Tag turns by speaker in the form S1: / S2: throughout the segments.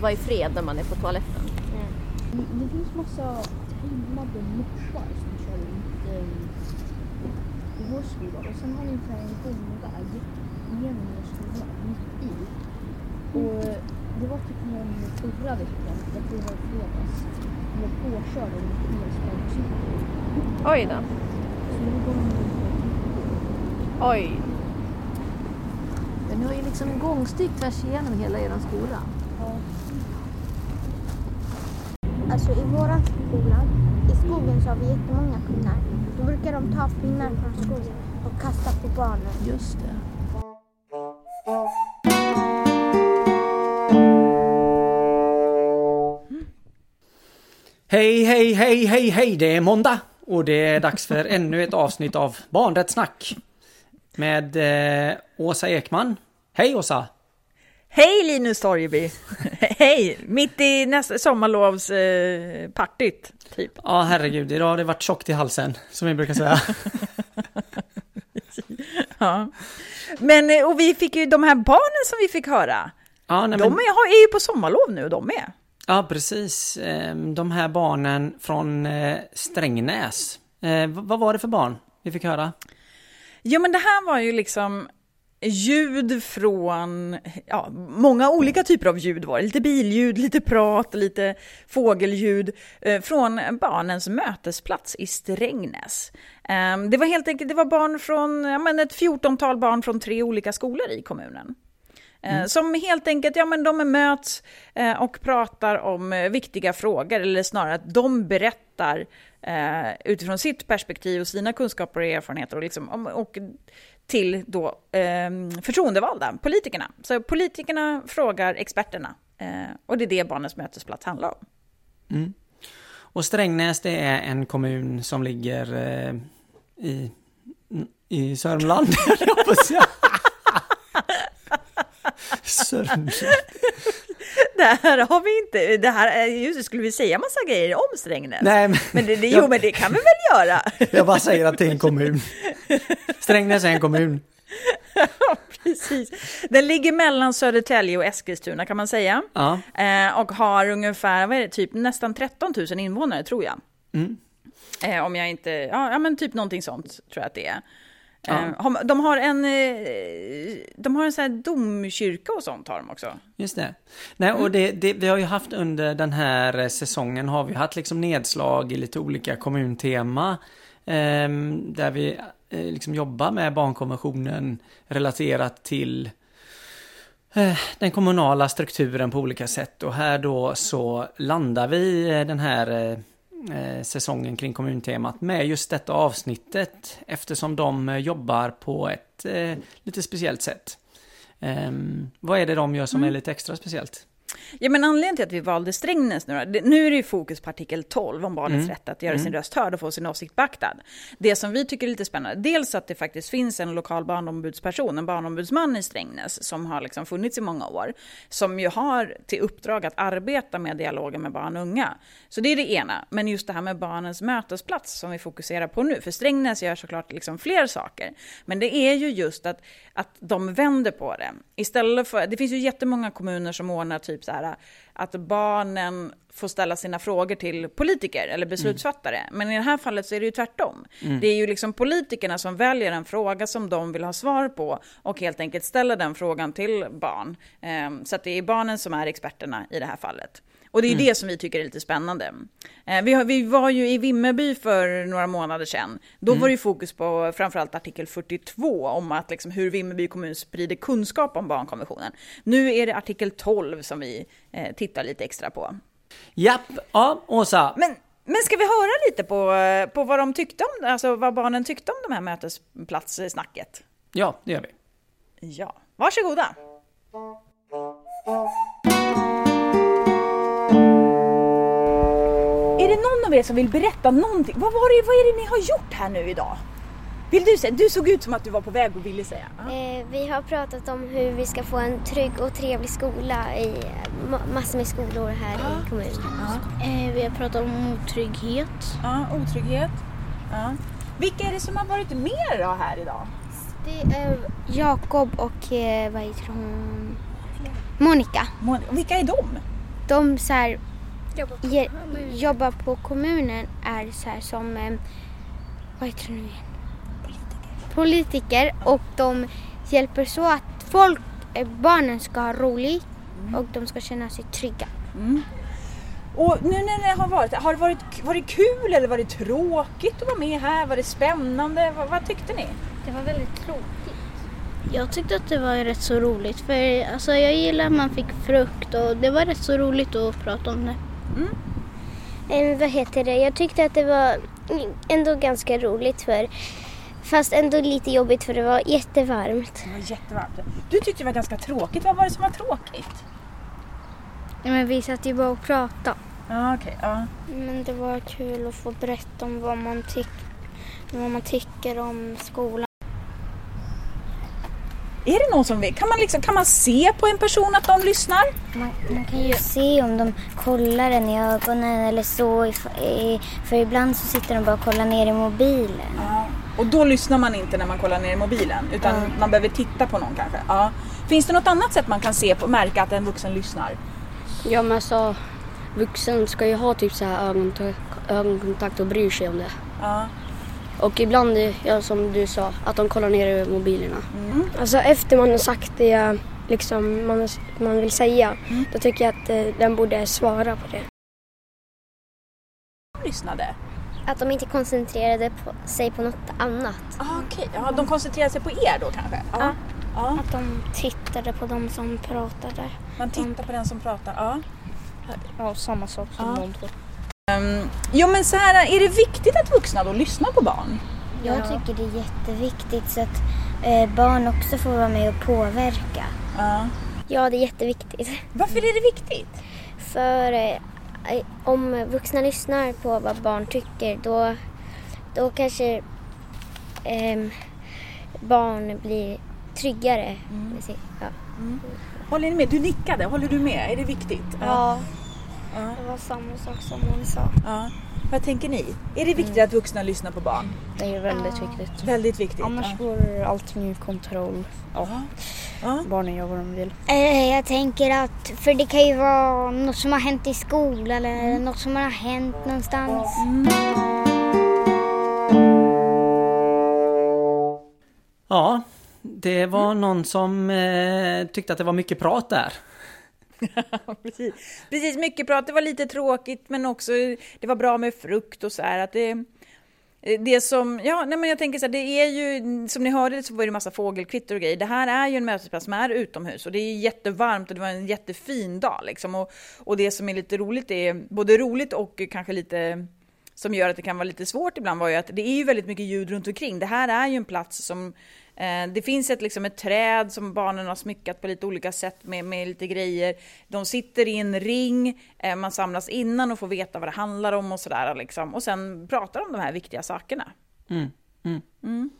S1: vara i fred när man är på toaletten.
S2: Nej. Det, finns massa trimmade moppar som kör runt eh, i vår skola och sen har ni så en gångväg genom er skola, mitt i. Och det var typ någon förra veckan, jag tror det var i fredags, blev påkörd av en elsparkcykel.
S1: Oj då.
S2: Så nu går
S1: Oj. Men ni har ju liksom gångstig tvärs igenom hela er skola.
S2: Ja.
S3: Alltså i våran skola, i skogen så har vi jättemånga pinnar. Då brukar de ta pinnar från skogen och kasta på barnen.
S1: Just det.
S4: Hej, hej, hej, hej, hej, det är måndag och det är dags för ännu ett avsnitt av Barnrättssnack. Med eh, Åsa Ekman. Hej Åsa!
S5: Hej Linus Torgeby! Hej! Mitt i nästa sommarlovspartyt, eh, typ.
S4: Ja, herregud, idag har det varit tjockt i halsen, som vi brukar säga.
S5: Ja. Men, eh, och vi fick ju de här barnen som vi fick höra.
S4: Ja, nej,
S5: De
S4: men,
S5: är, är ju på sommarlov nu, de med.
S4: ja precis. Eh, De här barnen från eh, Strängnäs. Eh, Vad var det för barn vi fick höra?
S5: Jo, men det här var ju liksom ljud från, ja, många olika typer av ljud var det. Lite billjud, lite prat, lite fågelljud eh, från barnens mötesplats i Strängnäs. Eh, det var helt enkelt, det var barn från, ja, men ett 14-tal barn från tre olika skolor i kommunen. Eh, Som helt enkelt, ja men de möts eh, och pratar om eh, viktiga frågor, eller snarare att de berättar utifrån sitt perspektiv och sina kunskaper och erfarenheter och, liksom, om- och till då eh, förtroendevalda, politikerna. Så politikerna frågar experterna eh, och det är det barnens mötesplats handlar om.
S4: Och Strängnäs det är en kommun som ligger eh, i, i Sörmland. Sörmland.
S5: Det här har vi inte, det här, är- just det, skulle vi säga massa grejer om Strängnäs?
S4: Nej, men,
S5: Men det, det, jo, men det kan vi väl göra?
S4: jag bara säger att det är en kommun. Strängnäs är en kommun.
S5: Precis. Den ligger mellan Södertälje och Eskilstuna kan man säga.
S4: Ja.
S5: Eh, och har ungefär, vad är det, typ nästan 13 000 invånare tror jag.
S4: Mm.
S5: Eh, om jag inte, ja, ja men typ någonting sånt tror jag att det är.
S4: Ja.
S5: Eh, har- de har en, eh, de har en sån här domkyrka och sånt har de också.
S4: Just det. Nej, och det, det, vi har ju haft under den här eh, säsongen har vi haft liksom nedslag i lite olika kommuntema. ehm, där vi eh, liksom jobbar med barnkonventionen relaterat till den kommunala strukturen på olika sätt. Och här då så landar vi den här säsongen kring kommuntemat med just detta avsnittet eftersom de eh, jobbar på ett eh, lite speciellt sätt. Ehm, vad är det de gör som är lite extra speciellt?
S5: Ja, men anledningen till att vi valde Strängnäs nu då, nu är det ju fokus på artikel 12 om barnets
S4: Mm.
S5: rätt att göra sin röst hörd och få sin åsikt beaktad. Det som vi tycker är lite spännande, dels att det faktiskt finns en lokal barnombudsperson, en barnombudsman i Strängnäs som har liksom funnits i många år, som ju har till uppdrag att arbeta med dialogen med barn och unga. Så det är det ena, men just det här med barnens mötesplats som vi fokuserar på nu, för Strängnäs gör såklart liksom fler saker, men det är ju just att, att de vänder på det. Istället för, det finns ju jättemånga kommuner som ordnar typ så här att barnen får ställa sina frågor till politiker eller beslutsfattare. Men i det här fallet så är det ju tvärtom. Det är ju liksom politikerna som väljer en fråga som de vill ha svar på och helt enkelt ställer den frågan till barn. Ehm, Så att det är barnen som är experterna i det här fallet. Och det är ju det som vi tycker är lite spännande. Eh, Vi, har, vi var ju i Vimmerby för några månader sedan. Då var det fokus på framförallt artikel 42 om att liksom hur Vimmerby kommun sprider kunskap om barnkonventionen. Nu är det artikel 12 som vi eh, tittar lite extra på.
S4: Japp, ja, Åsa.
S5: Men, men ska vi höra lite på, eh, på vad de tyckte om, alltså vad barnen tyckte om de här mötesplatssnacket?
S4: Ja, det gör vi.
S5: Ja, varsågoda. Någon av er som vill berätta någonting? Vad, var det, vad är det ni har gjort här nu idag? Vill du säga? Du såg ut som att du var på väg och ville säga.
S3: Eh, vi har pratat om hur vi ska få en trygg och trevlig skola i ma- massor med skolor här i kommunen.
S2: Eh, vi har pratat om otrygghet.
S5: Ja, otrygghet. Ja. Vilka är det som har varit med då här idag?
S3: Det är Jakob och eh, vad heter hon? Monica.
S5: Mon- Vilka är de?
S3: De så här, ge, jobbar på kommunen är så här som, eh, vad heter det nu igen? Politiker. och de hjälper så att folk, eh, barnen ska ha roligt och de ska känna sig trygga.
S5: Och nu när det har varit, har det varit, var det kul eller var det tråkigt att vara med här? Var det spännande? Vad, vad tyckte ni?
S3: Det var väldigt tråkigt.
S2: Jag tyckte att det var rätt så roligt för alltså, jag gillar att man fick frukt och det var rätt så roligt att prata om det.
S6: Eh, vad heter det? Jag tyckte att det var ändå ganska roligt för fast ändå lite jobbigt för det var jättevarmt.
S5: Det var jättevarmt. Du tyckte det var ganska tråkigt. Vad var det som var tråkigt?
S3: Ja, men vi satt ju bara och pratade.
S5: Ja, okej. ja.
S3: Men det var kul att få berätta om vad man, tyck, vad man tycker om skolan.
S5: Är det någon som vill? Kan man, liksom, kan man se på en person att de lyssnar?
S6: Man, man kan ju se om de kollar en i ögonen eller så. För ibland så sitter de bara och kollar ner i mobilen.
S5: Ja. Och då lyssnar man inte när man kollar ner i mobilen utan man behöver titta på någon kanske. Ja. Finns det något annat sätt man kan se på märka att en vuxen lyssnar?
S2: Ja men alltså vuxen ska ju ha typ så här ögonkontakt, ögonkontakt och bryr sig om det.
S5: Ja.
S2: Och ibland, ja, som du sa, att de kollar ner i mobilerna.
S7: Alltså efter man har sagt det liksom, man, man vill säga, då tycker jag att eh, den borde svara på det.
S5: Lyssnade?
S6: Att de inte koncentrerade på, sig på något annat.
S5: Ah, Okej, ja, de koncentrerar sig på er då kanske? Ja. ja.
S3: Att de tittade på de som pratade.
S5: Man tittar på den som pratar. Ja.
S2: Ja, samma sak som
S5: Ja.
S2: de två.
S5: Um, jo men så här, är det viktigt att vuxna då lyssnar på barn?
S6: Jag tycker det är jätteviktigt så att eh, barn också får vara med och påverka.
S5: Ja.
S6: Ja, det är jätteviktigt.
S5: Varför är det viktigt?
S6: För eh, om vuxna lyssnar på vad barn tycker då, då kanske ehm, barn blir tryggare. med sig- Ja.
S5: Håller ni med? Du nickade, håller du med? Är det viktigt?
S3: Ja,
S5: Ja.
S3: Det var samma sak som hon sa.
S5: ja. Vad tänker ni? Är det viktigt att vuxna lyssnar på barn?
S2: Det är väldigt viktigt.
S5: Väldigt viktigt.
S2: Annars
S5: ja.
S2: går allting i kontroll. Ja.
S5: Ja.
S2: Barnen gör vad de vill.
S6: Eh, jag tänker att, för det kan ju vara något som har hänt i skolan eller något som har hänt någonstans.
S4: Ja, det var någon som eh, tyckte att det var mycket prat där.
S5: Precis. Precis, mycket prat. Det var lite tråkigt men också det var bra med frukt och så här. Att det, eh, det som, ja, nej men jag tänker så här, det är ju, som ni hörde så var det massa fågelkvitter och grejer. Det här är ju en mötesplats som är utomhus och det är jättevarmt och det var en jättefin dag liksom. Och, och det som är lite roligt är, både roligt och kanske lite som gör att det kan vara lite svårt ibland var ju att det är ju väldigt mycket ljud runt omkring. Det här är ju en plats som det finns ett, liksom ett träd som barnen har smyckat på lite olika sätt med, med lite grejer. De sitter i en ring, eh, man samlas innan och får veta vad det handlar om och sådär liksom. Och sen pratar om de här viktiga sakerna.
S4: Mm. Mm.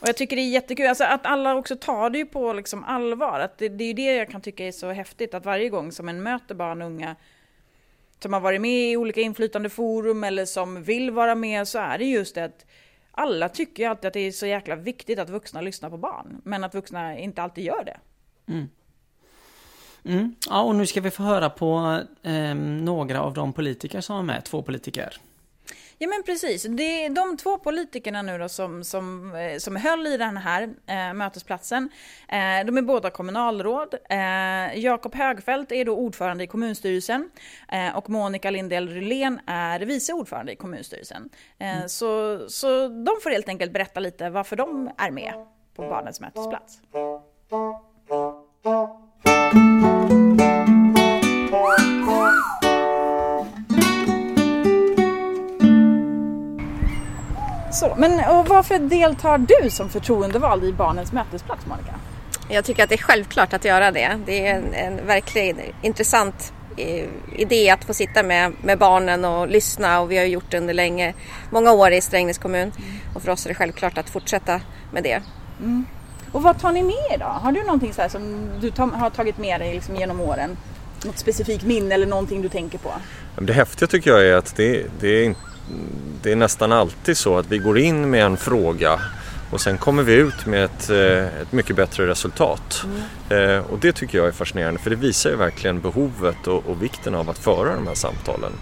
S5: Och jag tycker det är jättekul, alltså att alla också tar det på liksom allvar. Att det, det är ju det jag kan tycka är så häftigt, att varje gång som en möter barn och unga som har varit med i olika inflytande forum eller som vill vara med så är det just det att alla tycker ju alltid att det är så jäkla viktigt att vuxna lyssnar på barn, men att vuxna inte alltid gör det.
S4: Mm. mm. Ja, och nu ska vi få höra på eh, några av de politiker som var med, två politiker.
S5: Ja men precis, det är de två politikerna nu då som, som, eh, som höll i den här eh, mötesplatsen. Eh, de är båda kommunalråd. Eh, Jakob Högfeldt är då ordförande i kommunstyrelsen eh, och Monica Lindell Rylén är vice ordförande i kommunstyrelsen. Eh, så, så de får helt enkelt berätta lite varför de är med på barnens mötesplats. Så, men och varför deltar du som förtroendevald i barnens mötesplats, Monica?
S8: Jag tycker att det är självklart att göra det. Det är en, en verkligen intressant eh, idé att få sitta med, med barnen och lyssna och vi har gjort det under länge, många år i Strängnäs kommun och för oss är det självklart att fortsätta med det.
S5: Och vad tar ni med er då? Har du någonting så här som du ta, har tagit med dig liksom genom åren? Något specifikt minne eller någonting du tänker på?
S9: Det häftiga tycker jag är att det, det, är, in- det är nästan alltid så att vi går in med en fråga Och sen kommer vi ut med ett, eh, ett mycket bättre resultat. Eh, och det tycker jag är fascinerande för det visar ju verkligen behovet och, och vikten av att föra de här samtalen.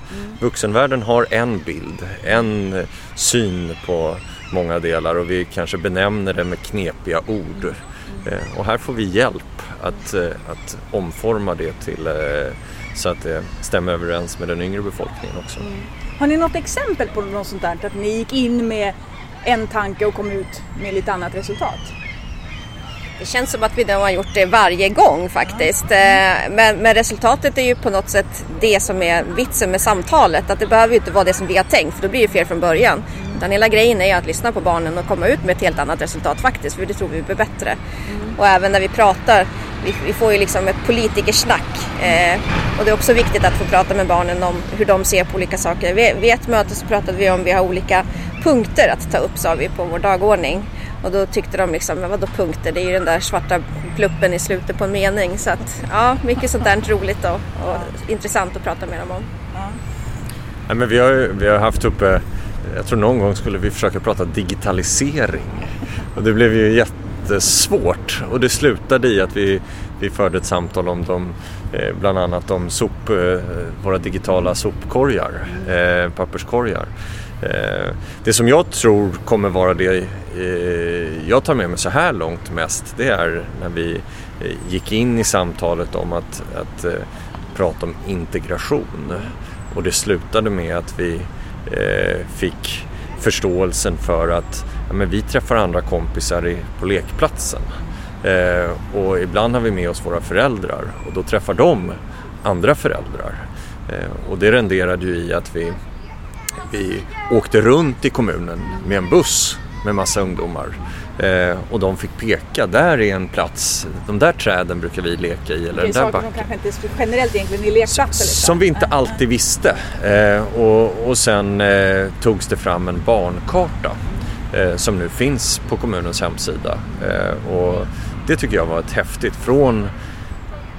S9: Vuxenvärlden har en bild, en syn på många delar och vi kanske benämner det med knepiga ord. Eh, och här får vi hjälp att, att omforma det till eh, så att det stämmer överens med den yngre befolkningen också.
S5: Har ni något exempel på något sånt där? Att ni gick in med en tanke och kom ut med lite annat resultat?
S8: Det känns som att vi har gjort det varje gång faktiskt. Eh, Men, men resultatet är ju på något sätt det som är vitsen med samtalet. Att det behöver ju inte vara det som vi har tänkt för då blir det fel från början. Utan hela grejen är ju att lyssna på barnen och komma ut med ett helt annat resultat faktiskt. För det tror vi blir bättre. Och även när vi pratar, vi, vi får ju liksom ett politikersnack. Eh, och det är också viktigt att få prata med barnen om hur de ser på olika saker. Vid, vid ett möte så pratade vi om vi har olika punkter att ta upp sa vi på vår dagordning. Och då tyckte de liksom, men vadå punkter? Det är ju den där svarta pluppen i slutet på en mening. Så att ja, mycket sånt där roligt och, och intressant att prata med dem om.
S9: Nej, men vi, har, ju- vi har haft uppe, jag tror någon gång skulle vi försöka prata digitalisering. Och det blev ju jättesvårt och det slutade i att vi, vi förde ett samtal om de, eh, bland annat om sop, eh, våra digitala sopkorgar, eh, papperskorgar. Det som jag tror kommer vara det jag tar med mig så här långt mest det är när vi gick in i samtalet om att, att prata om integration. Och det slutade med att vi fick förståelsen för att ja, men vi träffar andra kompisar i, på lekplatsen. Eh, och ibland har vi med oss våra föräldrar och då träffar de andra föräldrar. Eh, och det renderade ju i att vi, vi åkte runt i kommunen med en buss med massa ungdomar. Eh, och de fick peka, där är en plats, de där träden brukar vi leka i eller den där backen.
S5: kanske inte generellt egentligen i lekplatser. Liksom.
S9: Som vi inte alltid visste. Eh, och, och sen eh, togs det fram en barnkarta som nu finns på kommunens hemsida. Eh, och det tycker jag var ett häftigt, från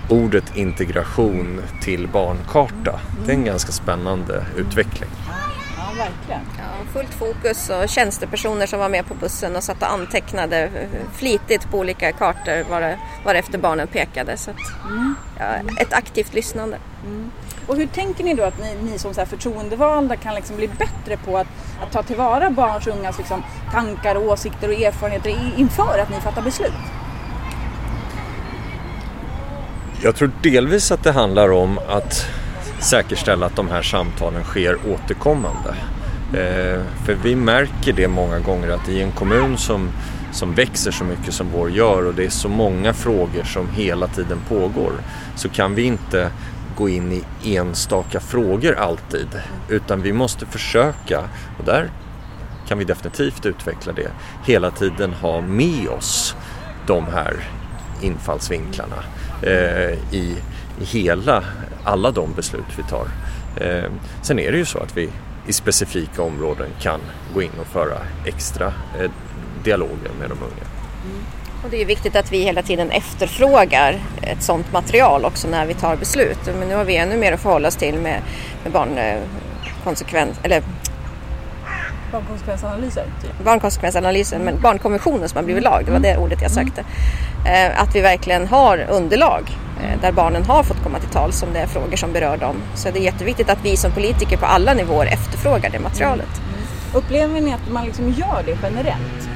S9: ordet integration till barnkarta. Det är en ganska spännande utveckling.
S5: Verkligen.
S8: Ja, fullt fokus och tjänstepersoner som var med på bussen och satt och antecknade flitigt på olika kartor var- varefter barnen pekade. Så att, ja, ett aktivt lyssnande.
S5: Och hur tänker ni då att ni, ni som så här förtroendevalda kan liksom bli bättre på att, att ta tillvara barns och ungas liksom, tankar, och åsikter och erfarenheter inför att ni fattar beslut?
S9: Jag tror delvis att det handlar om att säkerställa att de här samtalen sker återkommande. Eh, för vi märker det många gånger att i en kommun som, som växer så mycket som vår gör och det är så många frågor som hela tiden pågår så kan vi inte gå in i enstaka frågor alltid utan vi måste försöka, och där kan vi definitivt utveckla det, hela tiden ha med oss de här infallsvinklarna eh, i, i hela, alla de beslut vi tar. Eh, sen är det ju så att vi i specifika områden kan gå in och föra extra eh, dialoger med de unga. Mm.
S8: Och det är viktigt att vi hela tiden efterfrågar ett sådant material också när vi tar beslut. Men nu har vi ännu mer att förhålla oss till med, med barnkonsekvens, eh, eller
S5: Barnkonsekvensanalyser? Typ.
S8: barnkonsekvensanalysen, men barnkonventionen som har blivit lag, det var det ordet jag sökte. Eh, Att vi verkligen har underlag eh, där barnen har fått komma till tal som det är frågor som berör dem. Så det är jätteviktigt att vi som politiker på alla nivåer efterfrågar det materialet.
S5: Upplever ni att man liksom gör det generellt?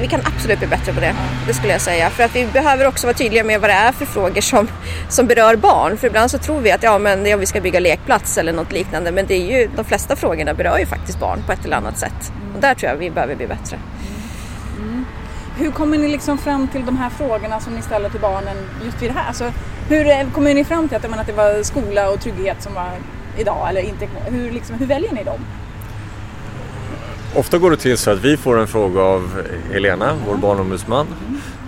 S8: Vi kan absolut bli bättre på det, det skulle jag säga. För att vi behöver också vara tydliga med vad det är för frågor som, som berör barn. För ibland så tror vi att ja, men det vi ska bygga lekplats eller något liknande. Men det är ju, de flesta frågorna berör ju faktiskt barn på ett eller annat sätt. Och där tror jag vi behöver bli bättre. Mm.
S5: Hur kommer ni liksom fram till de här frågorna som ni ställer till barnen just vid det här? Alltså, hur eh, kommer ni fram till att, menar, att det var skola och trygghet som var idag? Eller inte, hur, liksom, hur väljer ni dem?
S9: Ofta går det till så att vi får en fråga av Helena, vår barnombudsman.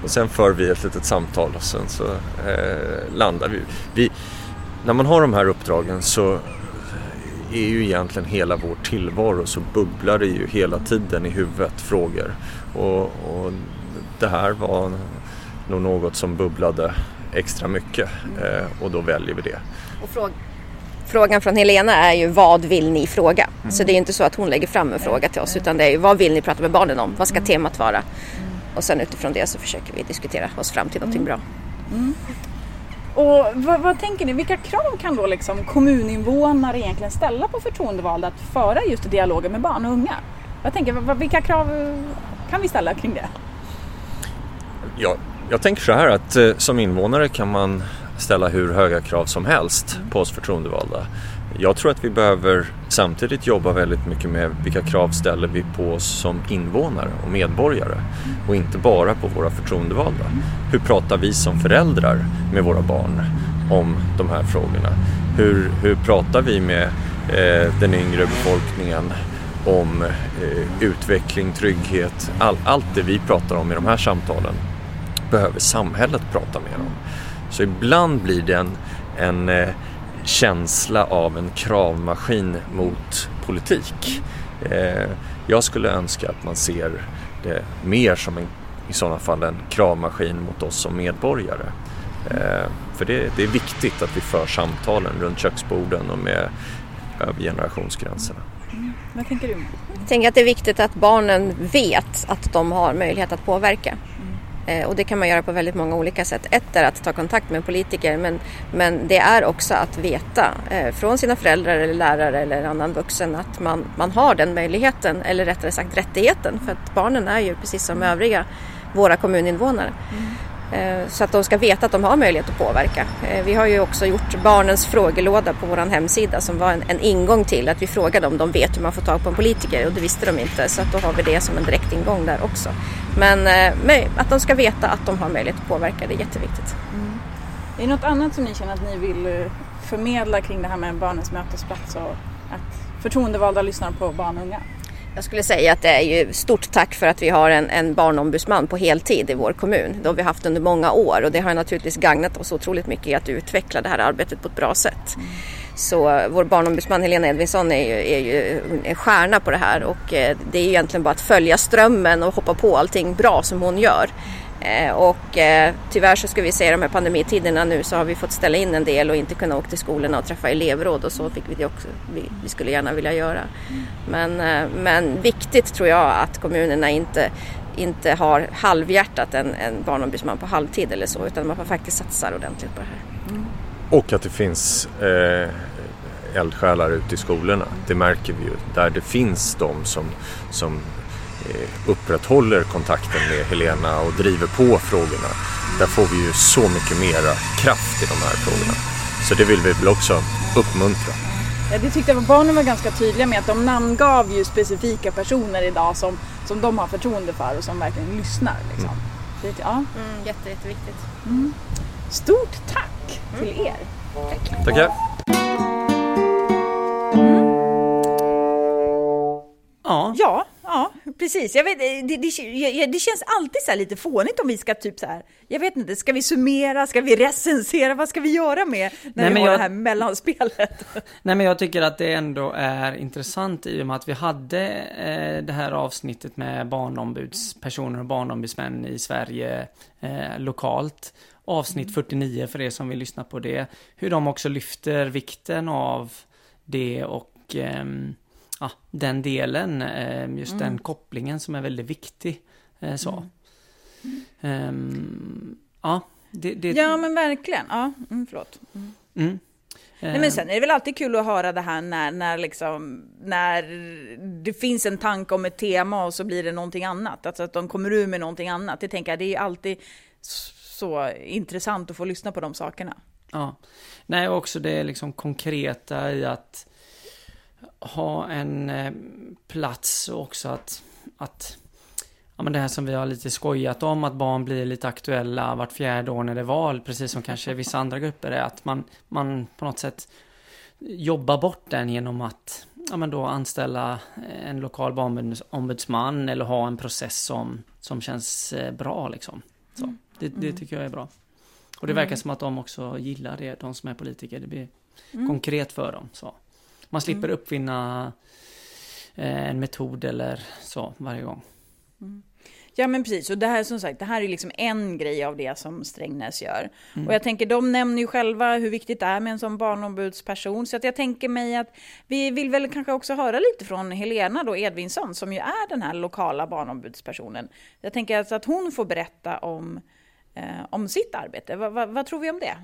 S9: Och sen för vi ett litet samtal och sen så eh, landar vi. vi. När man har de här uppdragen så är ju egentligen hela vår tillvaro så bubblar det ju hela tiden i huvudet frågor. Och, och det här var nog något som bubblade extra mycket eh, och då väljer vi det.
S8: Och frågan från Helena är ju vad vill ni fråga? Så det är inte så att hon lägger fram en fråga till oss utan det är ju vad vill ni prata med barnen om? Vad ska temat vara? Och sen utifrån det så försöker vi diskutera oss fram till någonting bra.
S5: Och vad, vad tänker ni, vilka krav kan då liksom kommuninvånare egentligen ställa på förtroendevalda att föra just dialogen med barn och unga? Jag tänker, vad- vilka krav kan vi ställa kring det?
S9: Ja, jag tänker så här att eh, som invånare kan man ställa hur höga krav som helst på oss förtroendevalda. Jag tror att vi behöver samtidigt jobba väldigt mycket med vilka krav ställer vi på oss som invånare och medborgare och inte bara på våra förtroendevalda. Hur pratar vi som föräldrar med våra barn om de här frågorna? Hur, hur pratar vi med eh, den yngre befolkningen om eh, utveckling, trygghet, all, allt det vi pratar om i de här samtalen behöver samhället prata mer om. Så ibland blir det en, en eh, känsla av en kravmaskin mot politik. Eh, jag skulle önska att man ser det mer som en, i sådana fall en kravmaskin mot oss som medborgare. Eh, för det, det är viktigt att vi för samtalen runt köksborden och med över generationsgränserna.
S5: Vad tänker du?
S8: Jag tänker att det är viktigt att barnen vet att de har möjlighet att påverka. Eh, och det kan man göra på väldigt många olika sätt. Ett är att ta kontakt med politiker men, men det är också att veta eh, från sina föräldrar eller lärare eller annan vuxen att man, man har den möjligheten eller rättare sagt rättigheten för att barnen är ju precis som övriga våra kommuninvånare. Mm. Eh, så att de ska veta att de har möjlighet att påverka. Eh, vi har ju också gjort barnens frågelåda på vår hemsida som var en, en ingång till att vi frågade om de vet hur man får tag på en politiker och det visste de inte så att då har vi det som en direktingång där också. Men eh, att de ska veta att de har möjlighet att påverka, det är jätteviktigt. Mm.
S5: Är det något annat som ni känner att ni vill förmedla kring det här med barnens mötesplats och att förtroendevalda lyssnar på barn och unga?
S8: Jag skulle säga att det är ju stort tack för att vi har en, en barnombudsman på heltid i vår kommun. Det har vi haft under många år och det har naturligtvis gagnat oss otroligt mycket i att utveckla det här arbetet på ett bra sätt. Så vår barnombudsman Helena Edvinsson är ju, är ju en stjärna på det här och eh, det är ju egentligen bara att följa strömmen och hoppa på allting bra som hon gör. Eh, och eh, tyvärr så ska vi säga de här pandemitiderna nu så har vi fått ställa in en del och inte kunna åka till skolorna och träffa elevråd och så fick vi det också. Vi, vi skulle gärna vilja göra. Men, eh, men viktigt tror jag att kommunerna inte, inte har halvhjärtat en, en barnombudsman på halvtid eller så utan man får faktiskt satsar ordentligt på det här.
S9: Och att det finns eh, eldsjälar ute i skolorna. Det märker vi ju. Där det finns de som, som upprätthåller kontakten med Helena och driver på frågorna. Där får vi ju så mycket mera kraft i de här frågorna. Så det vill vi väl också uppmuntra.
S5: Ja, det tyckte jag barnen var ganska tydliga med att de namngav ju specifika personer idag som, som de har förtroende för och som verkligen lyssnar. Liksom. Det, ja.
S8: Mm, jätte, jätteviktigt.
S5: Stort tack till er!
S9: Tackar!
S4: Ja,
S5: Ja, ja precis. Jag vet, det, det, jag- det känns alltid så här lite fånigt om vi ska typ så här, jag vet inte, ska vi summera, ska vi recensera, vad ska vi göra med när
S4: Nej,
S5: vi har
S4: jag-
S5: det här mellanspelet?
S4: Nej men jag tycker att det ändå är intressant i och med att vi hade eh, det här avsnittet med barnombudspersoner och barnombudsmän i Sverige eh, lokalt. Avsnitt 49 för er som vill lyssna på det. Hur de också lyfter vikten av det och ehm, ja, den delen, eh, just den kopplingen som är väldigt viktig. Eh, så. Ehm, ja, det... det
S5: Ja men verkligen, ja, mm, förlåt.
S4: mm.
S5: Nej, men sen är det väl alltid kul att höra det här när, när, liksom, när det finns en tanke om ett tema och så blir det någonting annat. Alltså att de kommer ur med någonting annat. Det tänker jag, det är alltid så intressant att få lyssna på de sakerna.
S4: Ja. Nej, också det liksom konkreta i att ha en eh, plats också att, att ja, men det här som vi har lite skojat om, att barn blir lite aktuella vart fjärde år när det är val, precis som kanske vissa andra grupper är, att man, man på något sätt jobbar bort den genom att ja, men då anställa en lokal barnombudsman eller ha en process som, som känns eh, bra liksom. Så, det, det tycker jag är bra. Och det verkar som att de också gillar det, de som är politiker. Det blir konkret för dem. Så. Man slipper uppfinna eh, en metod eller så varje gång.
S5: Ja men precis, och det här som sagt, det här är liksom en grej av det som Strängnäs gör.
S4: Mm.
S5: Och jag tänker, de nämner ju själva hur viktigt det är med en sån barnombudsperson, så att jag tänker mig att vi vill väl kanske också höra lite från Helena då Edvinsson, som ju är den här lokala barnombudspersonen. Jag tänker alltså att hon får berätta om, eh, om sitt arbete. Va, va, vad tror vi om det?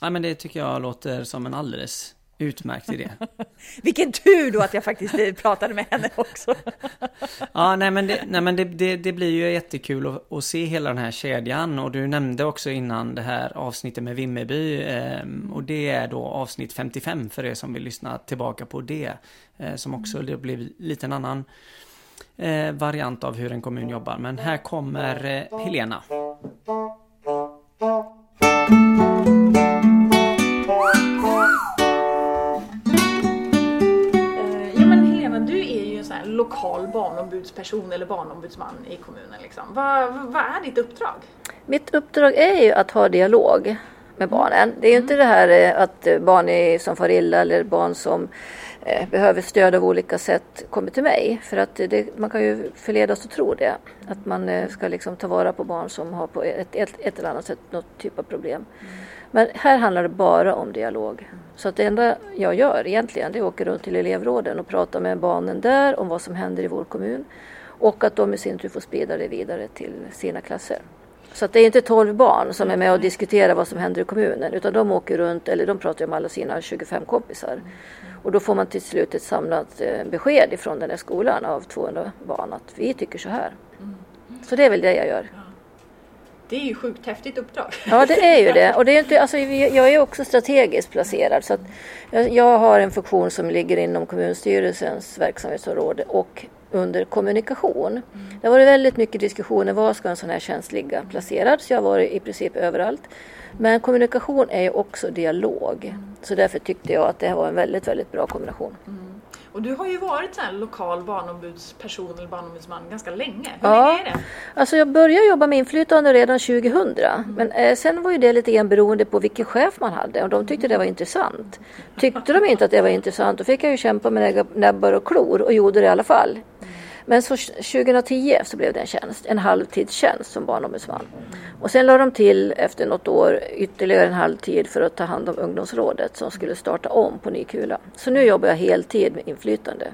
S4: Ja, men det tycker jag låter som en alldeles utmärkt idé.
S5: Vilken tur då att jag faktiskt pratade med henne också.
S4: Ja, nej men, det, nej, men det, det, det blir ju jättekul att, att se hela den här kedjan och du nämnde också innan det här avsnittet med Vimmerby eh, och det är då avsnitt 55 för er som vill lyssna tillbaka på det eh, som också det blev lite en annan eh, variant av hur en kommun jobbar. Men här kommer eh, Helena.
S5: Lokal barnombudsperson eller barnombudsman i kommunen. Liksom. Vad, vad är ditt uppdrag?
S1: Mitt uppdrag är ju att ha dialog med barnen. Det är ju inte det här eh, att eh, barn är, som far illa eller barn som eh, behöver stöd av olika sätt kommer till mig. För att det, man kan ju förledas att tro det. Att man ska liksom ta vara på barn som har på ett, ett, ett eller annat sätt något typ av problem. Men här handlar det bara om dialog. Så att det enda jag gör egentligen det är att åka runt till elevråden och prata med barnen där om vad som händer i vår kommun. Och att de i sin tur får sprida det vidare till sina klasser. Så att det är inte 12 barn som är med och diskuterar vad som händer i kommunen utan de åker runt, eller de pratar med alla sina 25 kompisar. Och då får man till slut ett samlat eh, besked ifrån den här skolan av 200 barn att vi tycker så här. Så det är väl det jag gör.
S5: Det är ju sjukt häftigt uppdrag.
S1: Ja, det är ju det. Och det är inte, alltså, jag är också strategiskt placerad. Så jag, jag har en funktion som ligger inom kommunstyrelsens verksamhetsområde och under kommunikation. Det har varit väldigt mycket diskussioner. Var ska en sån här tjänst ligga placerad? Så jag har varit i princip överallt. Men kommunikation är ju också dialog. Så därför tyckte jag att det här var en väldigt, väldigt bra kombination.
S5: Och du har ju varit så lokal barnombudsperson eller barnombudsman ganska länge. Hur
S1: Ja.
S5: länge är det?
S1: Alltså jag började jobba med inflytande redan 2000. Men eh, sen var ju det lite grann beroende på vilken chef man hade. Och de tyckte det var intressant. Tyckte de inte att det var intressant då fick jag ju kämpa med näbbar och klor och gjorde det i alla fall. Men så 2010 så blev det en tjänst, en halvtidstjänst som barnombudsman. Och sen la de till efter något år ytterligare en halvtid för att ta hand om ungdomsrådet som skulle starta om på ny kula. Så nu jobbar jag heltid med inflytande.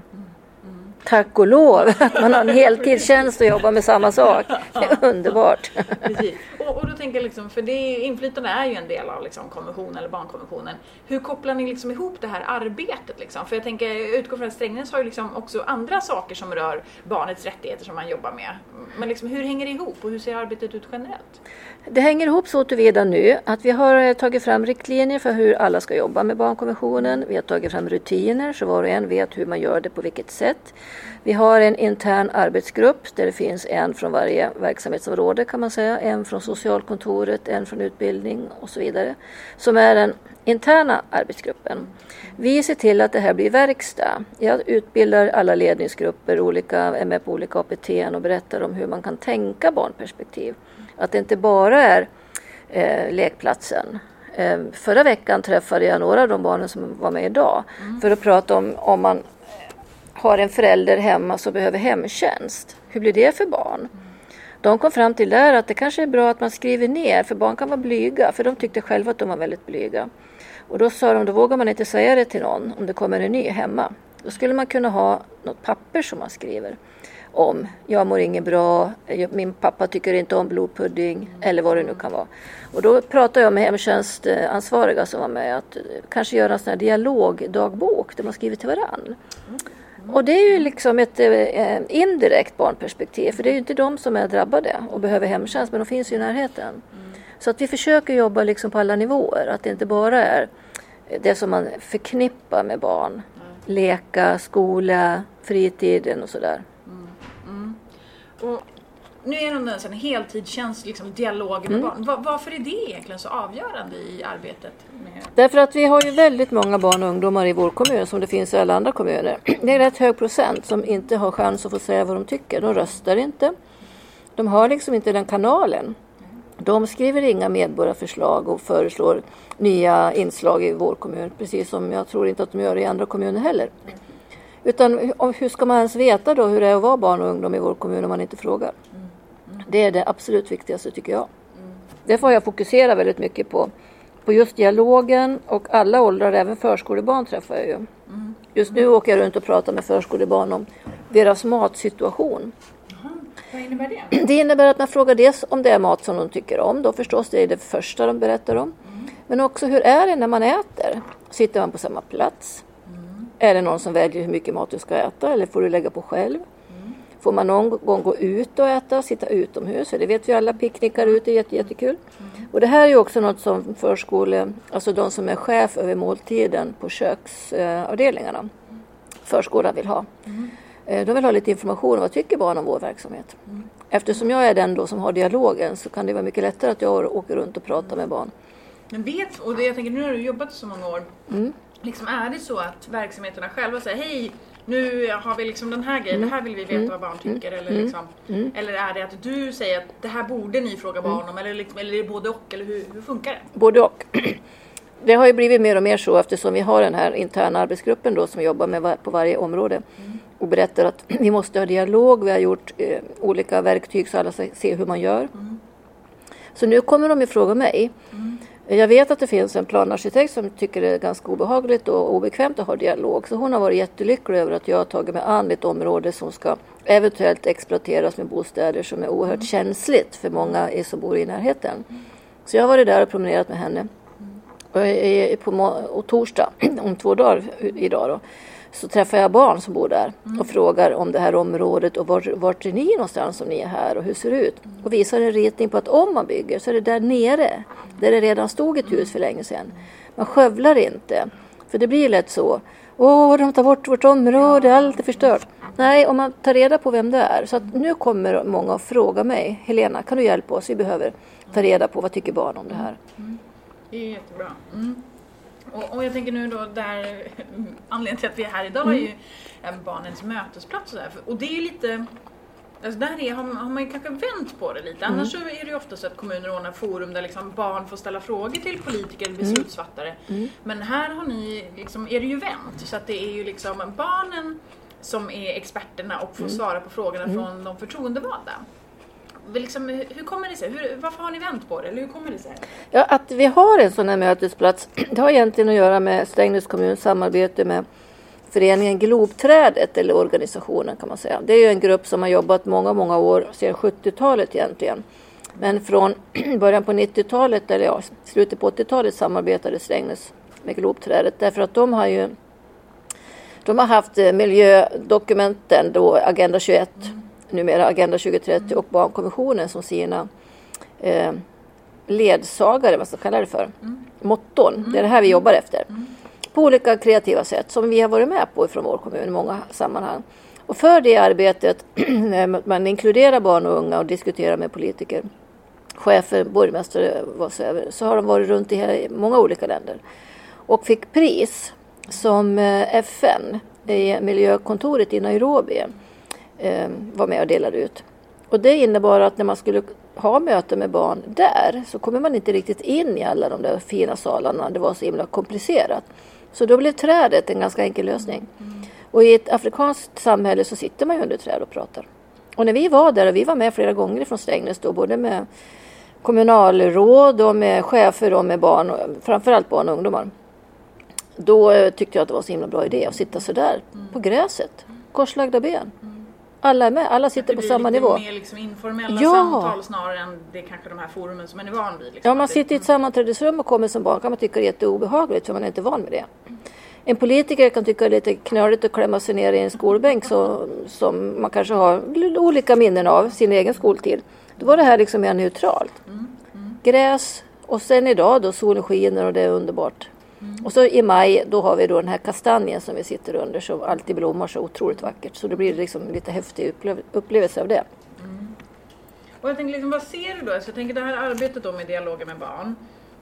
S1: Tack och lov att man har en heltidstjänst och jobbar med samma sak. Det är underbart.
S5: Precis. Och, och då tänker jag liksom, för det är, inflytande är ju en del av liksom konventionen eller barnkonventionen. Hur kopplar ni liksom ihop det här arbetet? Liksom? För jag tänker, jag utgår från att Strängnäs har ju liksom också andra saker som rör barnets rättigheter som man jobbar med. Men liksom, hur hänger det ihop och hur ser arbetet ut generellt?
S1: Det hänger ihop så tillvida nu att vi har eh, tagit fram riktlinjer för hur alla ska jobba med barnkonventionen. Vi har tagit fram rutiner så var och en vet hur man gör det på vilket sätt. Vi har en intern arbetsgrupp där det finns en från varje verksamhetsområde kan man säga. En från socialkontoret, en från utbildning och så vidare. Som är den interna arbetsgruppen. Vi ser till att det här blir verkstad. Jag utbildar alla ledningsgrupper, olika, är med på olika APT och berättar om hur man kan tänka barnperspektiv. Att det inte bara är eh, lekplatsen. Eh, förra veckan träffade jag några av de barnen som var med idag för att prata om om man har en förälder hemma som behöver hemtjänst. Hur blir det för barn? De kom fram till där att det kanske är bra att man skriver ner, för barn kan vara blyga, för de tyckte själva att de var väldigt blyga. Och då sa de, då vågar man inte säga det till någon om det kommer en ny hemma. Då skulle man kunna ha något papper som man skriver om, jag mår inget bra, min pappa tycker inte om blodpudding eller vad det nu kan vara. Och då pratade jag med hemtjänstansvariga som var med att eh, kanske göra en sån här dialogdagbok där man skriver till varann. Och det är ju liksom ett eh, indirekt barnperspektiv för det är ju inte de som är drabbade och behöver hemtjänst men de finns ju i närheten. Så att vi försöker jobba liksom på alla nivåer, att det inte bara är det som man förknippar med barn. Leka, skola, fritiden och sådär.
S5: Och nu är det en sån heltidstjänst, liksom dialog med barn. Va- varför är det egentligen så avgörande i arbetet? Med...
S1: Därför att vi har ju väldigt många barn och ungdomar i vår kommun som det finns i alla andra kommuner. Det är rätt hög procent som inte har chans att få säga vad de tycker. De röstar inte. De har liksom inte den kanalen. De skriver inga medborgarförslag och föreslår nya inslag i vår kommun. Precis som jag tror inte att de gör i andra kommuner heller. Utan hur ska man ens veta då hur det är att vara barn och ungdom i vår kommun om man inte frågar? Det är det absolut viktigaste tycker jag. Därför har jag fokuserat väldigt mycket på, på just dialogen och alla åldrar, även förskolebarn träffar jag ju. Just nu åker jag runt och pratar med förskolebarn om deras matsituation.
S5: Vad innebär det?
S1: Det innebär att man frågar dels om det är mat som de tycker om, då förstås det är det första de berättar om. Men också hur är det när man äter? Sitter man på samma plats? Är det någon som väljer hur mycket mat du ska äta eller får du lägga på själv? Får man någon gång gå ut och äta, sitta utomhus? För det vet vi alla, picknickar ute är jätte, jättekul. Och det här är också något som förskole, alltså de som är chef över måltiden på köksavdelningarna, förskolan vill ha. Eh, De vill ha lite information om vad tycker barn om vår verksamhet. Eftersom jag är den då som har dialogen så kan det vara mycket lättare att jag åker runt och pratar med barn.
S5: Men vet, och det, jag tänker nu har du jobbat så många år.
S1: Mm.
S5: Liksom, är det så att verksamheterna själva säger hej nu har vi liksom den här grejen,
S1: Mm.
S5: det här vill vi veta vad barn tycker. Eller, liksom, eller är det att du säger att det här borde ni fråga
S1: Mm.
S5: barn om? Eller, liksom, eller är det både och? Eller hur, hur funkar det?
S1: Både och. Det har ju blivit mer och mer så eftersom vi har den här interna arbetsgruppen då som jobbar med på varje område och berättar att vi måste ha dialog. Vi har gjort eh, olika verktyg så alla ska se hur man gör. Så nu kommer de ju fråga mig. Jag vet att det finns en planarkitekt som tycker det är ganska obehagligt och obekvämt att ha dialog. Så hon har varit jättelycklig över att jag har tagit mig an ett område som ska eventuellt exploateras med bostäder som är oerhört känsligt för många som bor i närheten. Så jag har varit där och promenerat med henne. Och i- i- på och torsdag, om två dagar idag då, så träffar jag barn som bor där och frågar om det här området och vart, vart är ni någonstans om ni är här och hur ser det ut? Och visar en ritning på att om man bygger så är det där nere, där det redan stod ett hus för länge sedan. Man skövlar inte, för det blir lätt så. Åh, de tar bort vårt område, allt är förstört. Nej, om man tar reda på vem det är. Så att nu kommer många att fråga mig, Helena, kan du hjälpa oss? Vi behöver ta reda på vad tycker barn om det här.
S5: Det är jättebra. Mm. Och, och jag tänker nu då där anledningen till att vi är här idag är ju eh, barnens mötesplats och. För- Och det är ju lite Alltså där är, har, man- har man ju kanske vänt på det lite. Annars så är det ju ofta så att kommuner ordnar forum där liksom barn får ställa frågor till politiker eller beslutsfattare. Men här har ni, liksom, är det ju vänt. Så att det är ju liksom barnen som är experterna och får svara på frågorna från de förtroendevalda. Liksom, hur kommer det sig? Hur, varför har ni vänt på det? Eller hur kommer det sig?
S1: Ja, att vi har en sån här mötesplats, det har egentligen att göra med Strängnäs kommuns samarbete med föreningen Globträdet, eller organisationen kan man säga. Det är ju en grupp som har jobbat många, många år, sedan 70-talet egentligen. Men från början på 90-talet, eller ja, slutet på 80-talet samarbetade Strängnäs med Globträdet därför att de har ju de har haft eh, miljödokumenten, då Agenda 21, numera Agenda 2030 och barnkonventionen som sina eh, ledsagare, vad ska man kalla det för, motton. Det är det här vi jobbar efter. På olika kreativa sätt som vi har varit med på från vår kommun i många sammanhang. Och för det arbetet, när man inkluderar barn och unga och diskuterar med politiker, chefer, borgmästare, vad så, är, så har de varit runt i många olika länder och fick pris som eh, FN, i miljökontoret i Nairobi, Ehm, var med och delade ut. Och det innebar att när man skulle ha möte med barn där så kommer man inte riktigt in i alla de där fina salarna. Det var så himla komplicerat. Så då blev trädet en ganska enkel lösning. Och i ett afrikanskt samhälle så sitter man ju under träd och pratar. Och när vi var där, och vi var med flera gånger från Strängnäs då, både med kommunalråd och med chefer och med barn, och framförallt barn och ungdomar. Då eh, tyckte jag att det var en så himla bra idé att sitta så där på gräset, korslagda ben. Alla är med, alla sitter
S5: Det
S1: på
S5: blir
S1: samma
S5: lite
S1: nivå.
S5: mer liksom informella
S1: Ja.
S5: samtal snarare än det kanske de här forumen som man är van vid. Liksom.
S1: Ja, man
S5: det-
S1: sitter i ett sammanträdesrum och kommer som barn kan man tycka det är jätteobehagligt för man är inte van med det. En politiker kan tycka det är lite knöligt att klämma sig ner i en skolbänk så, som man kanske har olika minnen av sin egen skoltid. Då var det här liksom mer neutralt. Gräs och sen idag då solen skiner och det är underbart. Och så i maj då har vi då den här kastanjen som vi sitter under som alltid blommar så otroligt vackert. Så det blir liksom lite häftig upplev- upplevelse av det.
S5: Och jag tänker liksom, vad ser du då? Så jag tänker det här arbetet då med dialoger med barn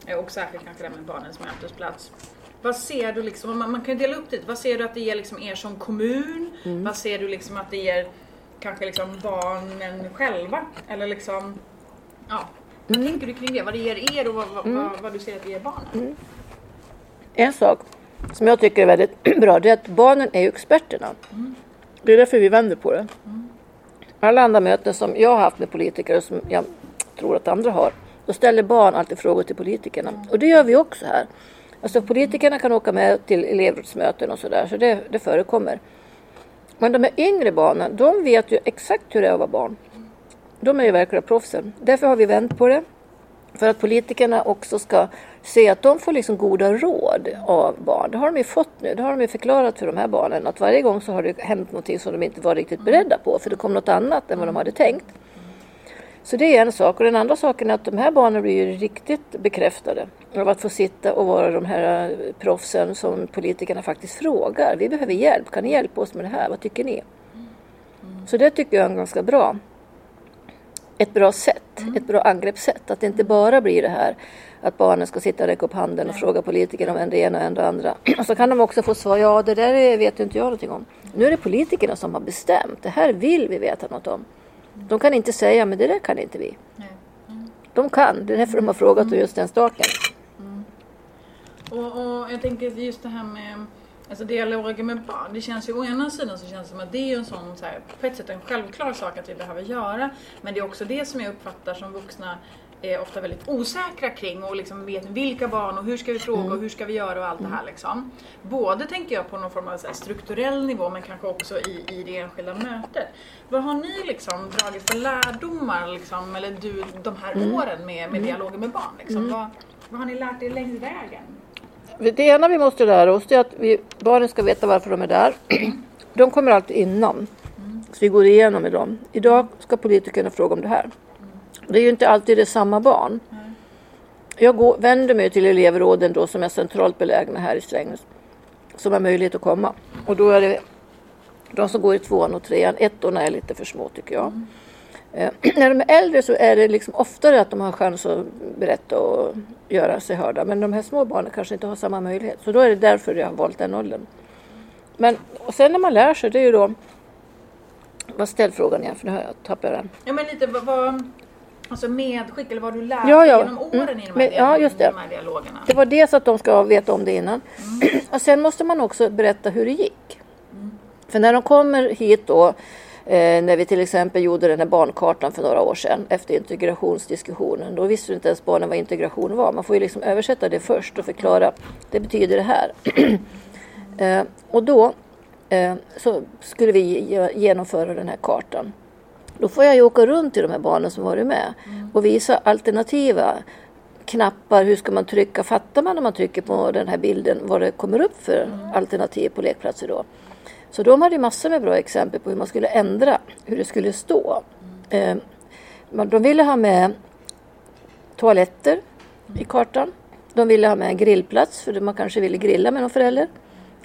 S5: eh, och särskilt kanske det här med barnens mötesplats. Vad ser du liksom, om man, man kan dela upp det, vad ser du att det ger liksom er som kommun?
S1: Mm.
S5: Vad ser du liksom att det ger kanske liksom barnen själva? Eller liksom, ja, vad
S1: Mm.
S5: tänker du kring det? Vad det ger er och vad, vad, vad, vad du ser att det ger barnen?
S1: En sak som jag tycker är väldigt bra det är att barnen är ju experterna. Det är därför vi vänder på det. alla andra möten som jag har haft med politiker och som jag tror att andra har, då ställer barn alltid frågor till politikerna. Och det gör vi också här. Alltså politikerna kan åka med till elevrådsmöten och sådär, så det, det förekommer. Men de här yngre barnen, de vet ju exakt hur det är att vara barn. De är ju verkliga proffsen. Därför har vi vänt på det. För att politikerna också ska se att de får liksom goda råd av barn. Det har de ju fått nu. Det har de ju förklarat för de här barnen att varje gång så har det hänt någonting som de inte var riktigt beredda på för det kom något annat än vad de hade tänkt. Så det är en sak. Och den andra saken är att de här barnen blir ju riktigt bekräftade av att få sitta och vara de här eh, proffsen som politikerna faktiskt frågar. Vi behöver hjälp. Kan ni hjälpa oss med det här? Vad tycker ni? Så det tycker jag är ganska bra. Ett bra sätt, ett bra angreppssätt. Att det inte bara blir det här att barnen ska sitta och räcka upp handen och fråga politikerna om en det ena och en det andra. Och så kan de också få svar, ja det där vet inte jag någonting om. Nu är det politikerna som har bestämt, det här vill vi veta något om. De kan inte säga, men det där kan inte vi. De kan, det är därför de har frågat om just den staken.
S5: Och, och jag tänker just det här med alltså dialogen med barn. Det känns ju å ena sidan så känns det som att det är en sån, så här, på ett sätt en självklar sak att vi behöver göra. Men det är också det som jag uppfattar som vuxna är ofta väldigt osäkra kring och liksom vet vilka barn och hur ska vi fråga och hur ska vi göra och allt det här liksom. Både tänker jag på någon form av strukturell nivå men kanske också i, i det enskilda mötet. Vad har ni liksom dragit för lärdomar liksom, eller du, de här åren med, med dialogen med barn? Liksom? Vad, vad har ni lärt er längs vägen?
S1: Det ena vi måste lära oss är att vi, barnen ska veta varför de är där. De kommer alltid innan. Så vi går igenom med dem. Idag ska politikerna fråga om det här. Det är ju inte alltid det samma barn. Jag går, vänder mig till elevråden då som är centralt belägna här i Strängnäs. Som har möjlighet att komma. Och då är det de som går i tvåan och trean. Ettorna är lite för små tycker jag. Eh, när de är äldre så är det liksom oftare att de har chans att berätta och göra sig hörda. Men de här små barnen kanske inte har samma möjlighet. Så då är det därför jag har valt den åldern. Men och sen när man lär sig, det är ju då... Vad ställ frågan igen för nu har jag tappat den.
S5: Ja men lite vad, alltså medskick eller vad du lärt
S1: Ja,
S5: dig
S1: ja.
S5: genom åren
S1: Mm.
S5: i de här,
S1: Men- ja, just det.
S5: de här dialogerna.
S1: Det var dels att de ska veta om det innan. Och sen måste man också berätta hur det gick. För när de kommer hit då, när vi till exempel gjorde den här barnkartan för några år sedan efter integrationsdiskussionen, då visste inte ens barnen vad integration var. Man får ju liksom översätta det först och förklara, det betyder det här. eh, och då eh, så skulle vi ge- genomföra den här kartan. Då får jag ju åka runt till de här barnen som varit med och visa alternativa knappar. Hur ska man trycka? Fattar man när man trycker på den här bilden vad det kommer upp för alternativ på lekplatser då? Så de hade massor med bra exempel på hur man skulle ändra, hur det skulle stå. Eh, men de ville ha med toaletter i kartan. De ville ha med en grillplats för man kanske ville grilla med någon förälder.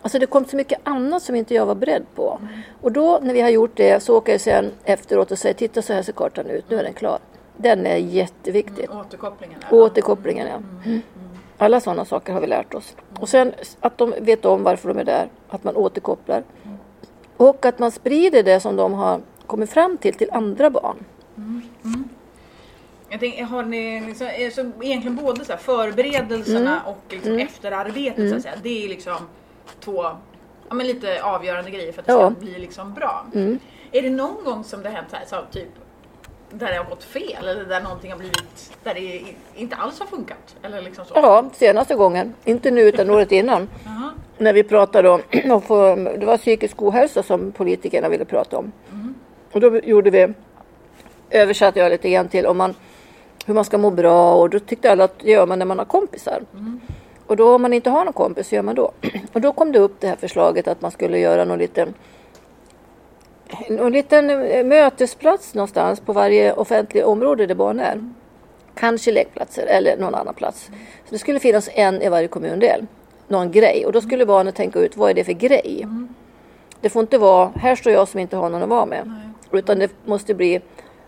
S1: Alltså det kom så mycket annat som inte jag var beredd på. Och då när vi har gjort det så åker jag sen efteråt och säger titta så här ser kartan ut, nu är den klar. Den är jätteviktig.
S5: Återkopplingen. där, va?
S1: Återkopplingen ja. Mm. Alla sådana saker har vi lärt oss. Och sen att de vet om varför de är där, att man återkopplar. Och att man sprider det som de har kommit fram till till andra barn.
S5: Jag tänker, har ni liksom, så egentligen både så förberedelserna och liksom efterarbetet så att säga. Det är liksom två ja, men lite avgörande grejer för att det
S1: Ja.
S5: ska bli liksom bra. Är det någon gång som det har hänt så här, så typ där det har gått fel eller där någonting har blivit, där det inte alls har funkat? Eller liksom så?
S1: Ja, senaste gången. Inte nu utan året innan. När vi pratade om, det var psykisk ohälsa som politikerna ville prata om. Och då gjorde vi, översatte jag lite grann till om man, hur man ska må bra och då tyckte alla att det gör man när man har kompisar. Och då om man inte har någon kompis, hur gör man då? Och då kom det upp det här förslaget att man skulle göra någon liten någon liten eh, mötesplats någonstans på varje offentligt område där barn är. Kanske lekplatser eller någon annan plats. Så det skulle finnas en i varje kommundel. Någon grej. Och då skulle barnen tänka ut vad är det för grej. Det får inte vara, här står jag som inte har någon att vara med. Utan det måste bli,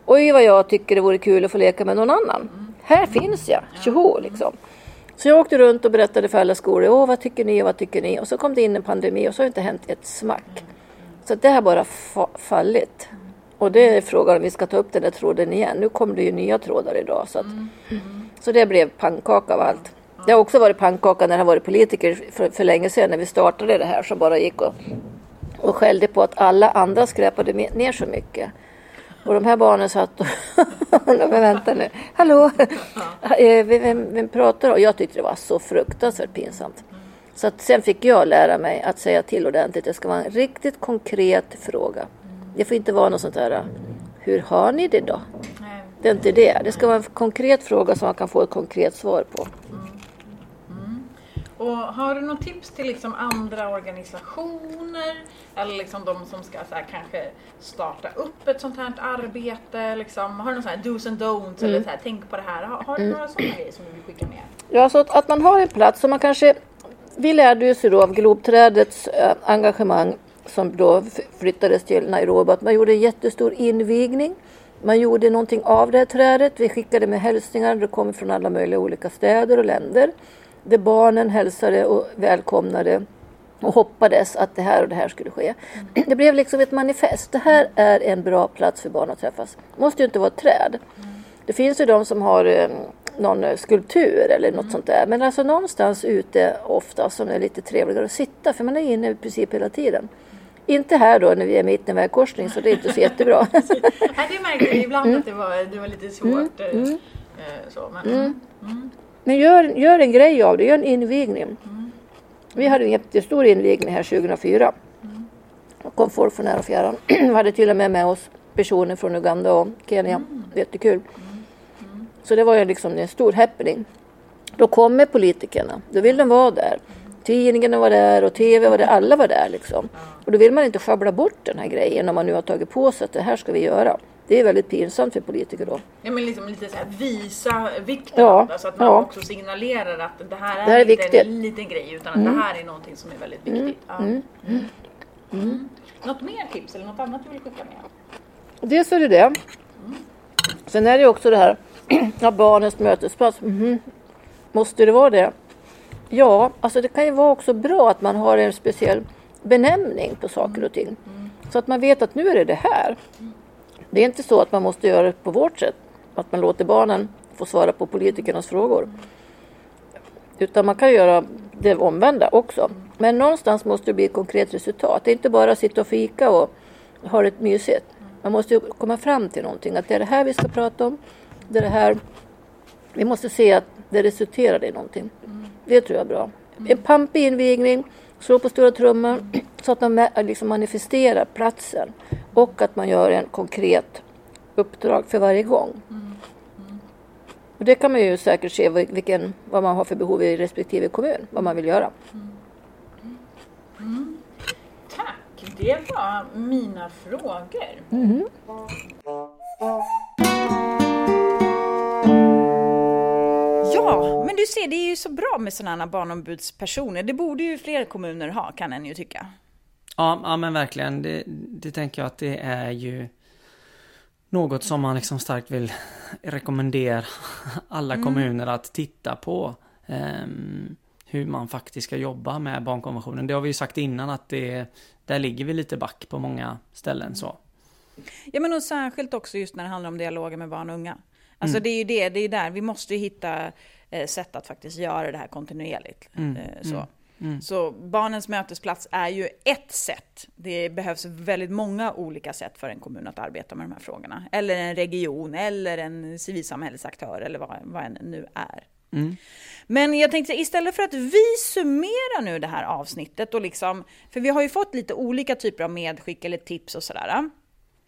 S1: oj vad jag tycker det vore kul att få leka med någon annan. Här finns jag, tjoho liksom. Så jag åkte runt och berättade för alla skolor, åh vad tycker ni och vad tycker ni? Och så kom det in en pandemi och så har det inte hänt ett smack. Så det har bara fa- fallit. Och det är frågan om vi ska ta upp den där tråden igen. Nu kommer det ju nya trådar idag. Så, att, så det blev pannkaka av allt. Det har också varit pannkaka när det har varit politiker för, för länge sedan när vi startade det här som bara gick och, och skällde på att alla andra skräpade ner så mycket. Och de här barnen satt och... Men vänta nu. Hallå! Eh, Vem, vem pratar? Och jag tyckte det var så fruktansvärt pinsamt. Så att sen fick jag lära mig att säga till ordentligt. Det ska vara en riktigt konkret fråga. Det får inte vara något sånt där. Hur har ni det då? Det är inte det. Det ska vara en konkret fråga som man kan få ett konkret svar på.
S5: Och har du något tips till liksom andra organisationer eller liksom de som ska så här, kanske starta upp ett sånt här arbete? Liksom, har du någon sån här do's and don'ts eller så här, tänk på det här? Har, har du några sådana grejer som du vill skicka med?
S1: Ja, så att, att man har en plats som man kanske... Vi lärde oss ju då av Globträdets eh, engagemang som då flyttades till Nairobi att man gjorde en jättestor invigning. Man gjorde någonting av det här trädet. Vi skickade med hälsningar. Det kom från alla möjliga olika städer och länder. Där barnen hälsade och välkomnade och hoppades att det här och det här skulle ske. Det blev liksom ett manifest. Det här är en bra plats för barn att träffas. Det måste ju inte vara ett träd. Det finns ju de som har eh, någon eh, skulptur eller något sånt där. Men alltså någonstans ute ofta som är lite trevligare att sitta för man är inne i princip hela tiden. Inte här då när vi är mitt i en vägkorsning så det är inte så jättebra.
S5: Nej, det märkte jag ibland att det var, det var lite svårt. eh, eh, Så, men,
S1: men gör, gör en grej av det, gör en invigning. Vi hade en jättestor invigning här 2004. Då kom folk från när och fjärran. Vi hade till och med med oss personer från Uganda och Kenya. Jättekul. Så det var ju liksom en stor happening. Då kommer politikerna, då vill de vara där. Tidningarna var där och TV var där, alla var där liksom. Och då vill man inte schabbla bort den här grejen om man nu har tagit på sig att det här ska vi göra. Det är väldigt pinsamt för politiker då.
S5: ja, men liksom lite så här, visa vikten
S1: Ja,
S5: så att man
S1: ja.
S5: också signalerar att det här är,
S1: Det här är
S5: inte
S1: viktigt. Mm.
S5: en liten grej utan att det här är någonting som är väldigt viktigt. Ja. Mm. Något mer tips eller något annat du vill skicka med?
S1: Dels är det det. Sen är det också det här, ja, barnens mötesplats. Mhm. Måste det vara det? Ja, alltså det kan ju vara också bra att man har en speciell benämning på saker och ting. Så att man vet att nu är det det här. Det är inte så att man måste göra det på vårt sätt. Att man låter barnen få svara på politikernas frågor. Utan man kan göra det omvända också. Men någonstans måste det bli ett konkret resultat. Det är inte bara att sitta och fika och ha det mysigt. Man måste ju komma fram till någonting. Att det är det här vi ska prata om. Det är det här. Vi måste se att det resulterar i någonting. Det tror jag är bra. En pampig invigning. Slå på stora trumman så att man liksom manifesterar platsen. Och att man gör en konkret uppdrag för varje gång. Och det kan man ju säkert se vil- vilken, vad man har för behov i respektive kommun. Vad man vill göra.
S5: Tack, det var mina frågor. Ja, men du ser, det är ju så bra med sådana här barnombudspersoner. Det borde ju fler kommuner ha, kan en ju tycka.
S4: Ja, ja men verkligen. Det, det tänker jag att det är ju något som man liksom starkt vill rekommendera alla kommuner att titta på. ehm, hur man faktiskt ska jobba med barnkonventionen. Det har vi ju sagt innan att det, där ligger vi lite back på många ställen så.
S5: Ja, men och särskilt också just när det handlar om dialoger med barn och unga. Alltså det är ju det, det är där, vi måste ju hitta eh, sätt att faktiskt göra det här kontinuerligt. eh, så. Så barnens mötesplats är ju ett sätt. Det behövs väldigt många olika sätt för en kommun att arbeta med de här frågorna. Eller en region, eller en civilsamhällesaktör, eller vad, vad en nu är. Men jag tänkte istället för att vi summerar nu det här avsnittet och liksom, för vi har ju fått lite olika typer av medskick eller tips och sådär.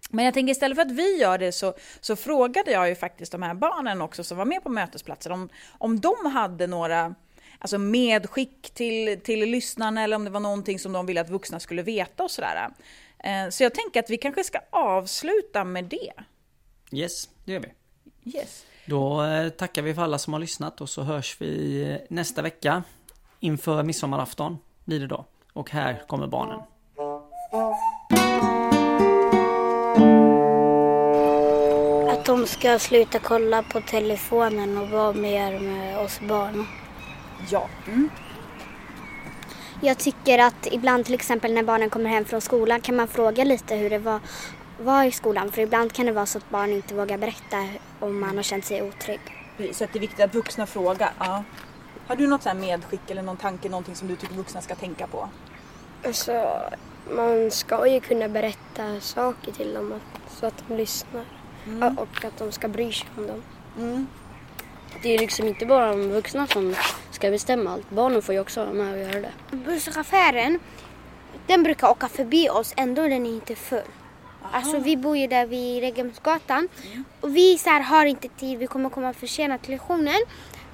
S5: Men jag tänker istället för att vi gör det så, så frågade jag ju faktiskt de här barnen också som var med på mötesplatsen om, om de hade några alltså medskick till, till lyssnarna eller om det var någonting som de ville att vuxna skulle veta och sådär. Eh, Så jag tänker att vi kanske ska avsluta med det.
S4: Yes, det gör vi.
S5: Yes.
S4: Då eh, tackar vi för alla som har lyssnat och så hörs vi eh, nästa vecka inför midsommarafton blir det då. Och här kommer barnen.
S10: Att de ska sluta kolla på telefonen och vara mer med oss barn.
S5: Ja.
S3: Jag tycker att ibland till exempel när barnen kommer hem från skolan kan man fråga lite hur det var, var i skolan. För ibland kan det vara så att barn inte vågar berätta om man har känt sig otrygg.
S5: Så att det är viktigt att vuxna frågar. Ja. Har du något så här medskick eller någon tanke, någonting som du tycker vuxna ska tänka på?
S7: Alltså, man ska ju kunna berätta saker till dem så att de lyssnar.
S11: Mm.
S7: Och att de ska bry sig om dem.
S11: Det är liksom inte bara de vuxna som ska bestämma allt. Barnen får ju också vara med och göra det.
S12: Busschauffören, den brukar åka förbi oss ändå den är inte full. Alltså vi bor ju där vid Regemsgatan och vi så här, har inte tid, vi kommer komma för sena till lektionen.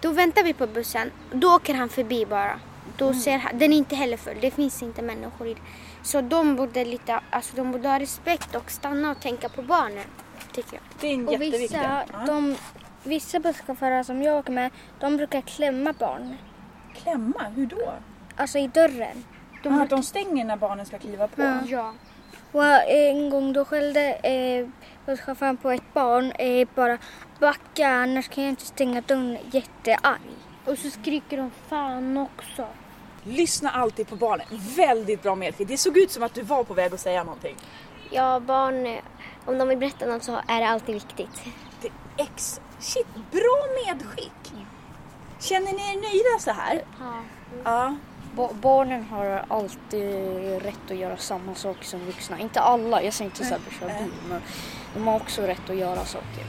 S12: Då väntar vi på bussen, då åker han förbi bara. Då ser han, den är inte heller full, det finns inte människor i den. Så de borde, lite, alltså, de borde ha respekt och stanna och tänka på barnen, tycker jag.
S5: Det är en
S2: Och vissa,
S5: Ja.
S2: de, vissa busschaufförer som jag åker med, de brukar klämma barn.
S5: Klämma, hur då?
S2: Alltså i dörren.
S5: De, att de stänger när barnen ska kliva på?
S2: Ja. Och en gång då skällde eh, busschauffören på ett barn, eh, bara backa annars kan jag inte stänga dörren, jättearg.
S12: Och så skriker de fan också.
S5: Lyssna alltid på barnen. Väldigt bra medskick. Det såg ut som att du var på väg att säga någonting.
S6: Ja, barn, eh, om de vill berätta något så är det alltid viktigt.
S5: Det, ex, shit, bra medskick. Känner ni er nöjda så här?
S12: Ja.
S5: Ja.
S11: Ba- barnen har alltid rätt att göra samma sak som vuxna. Inte alla, jag säger inte så här köra bil, men de har också rätt att göra saker.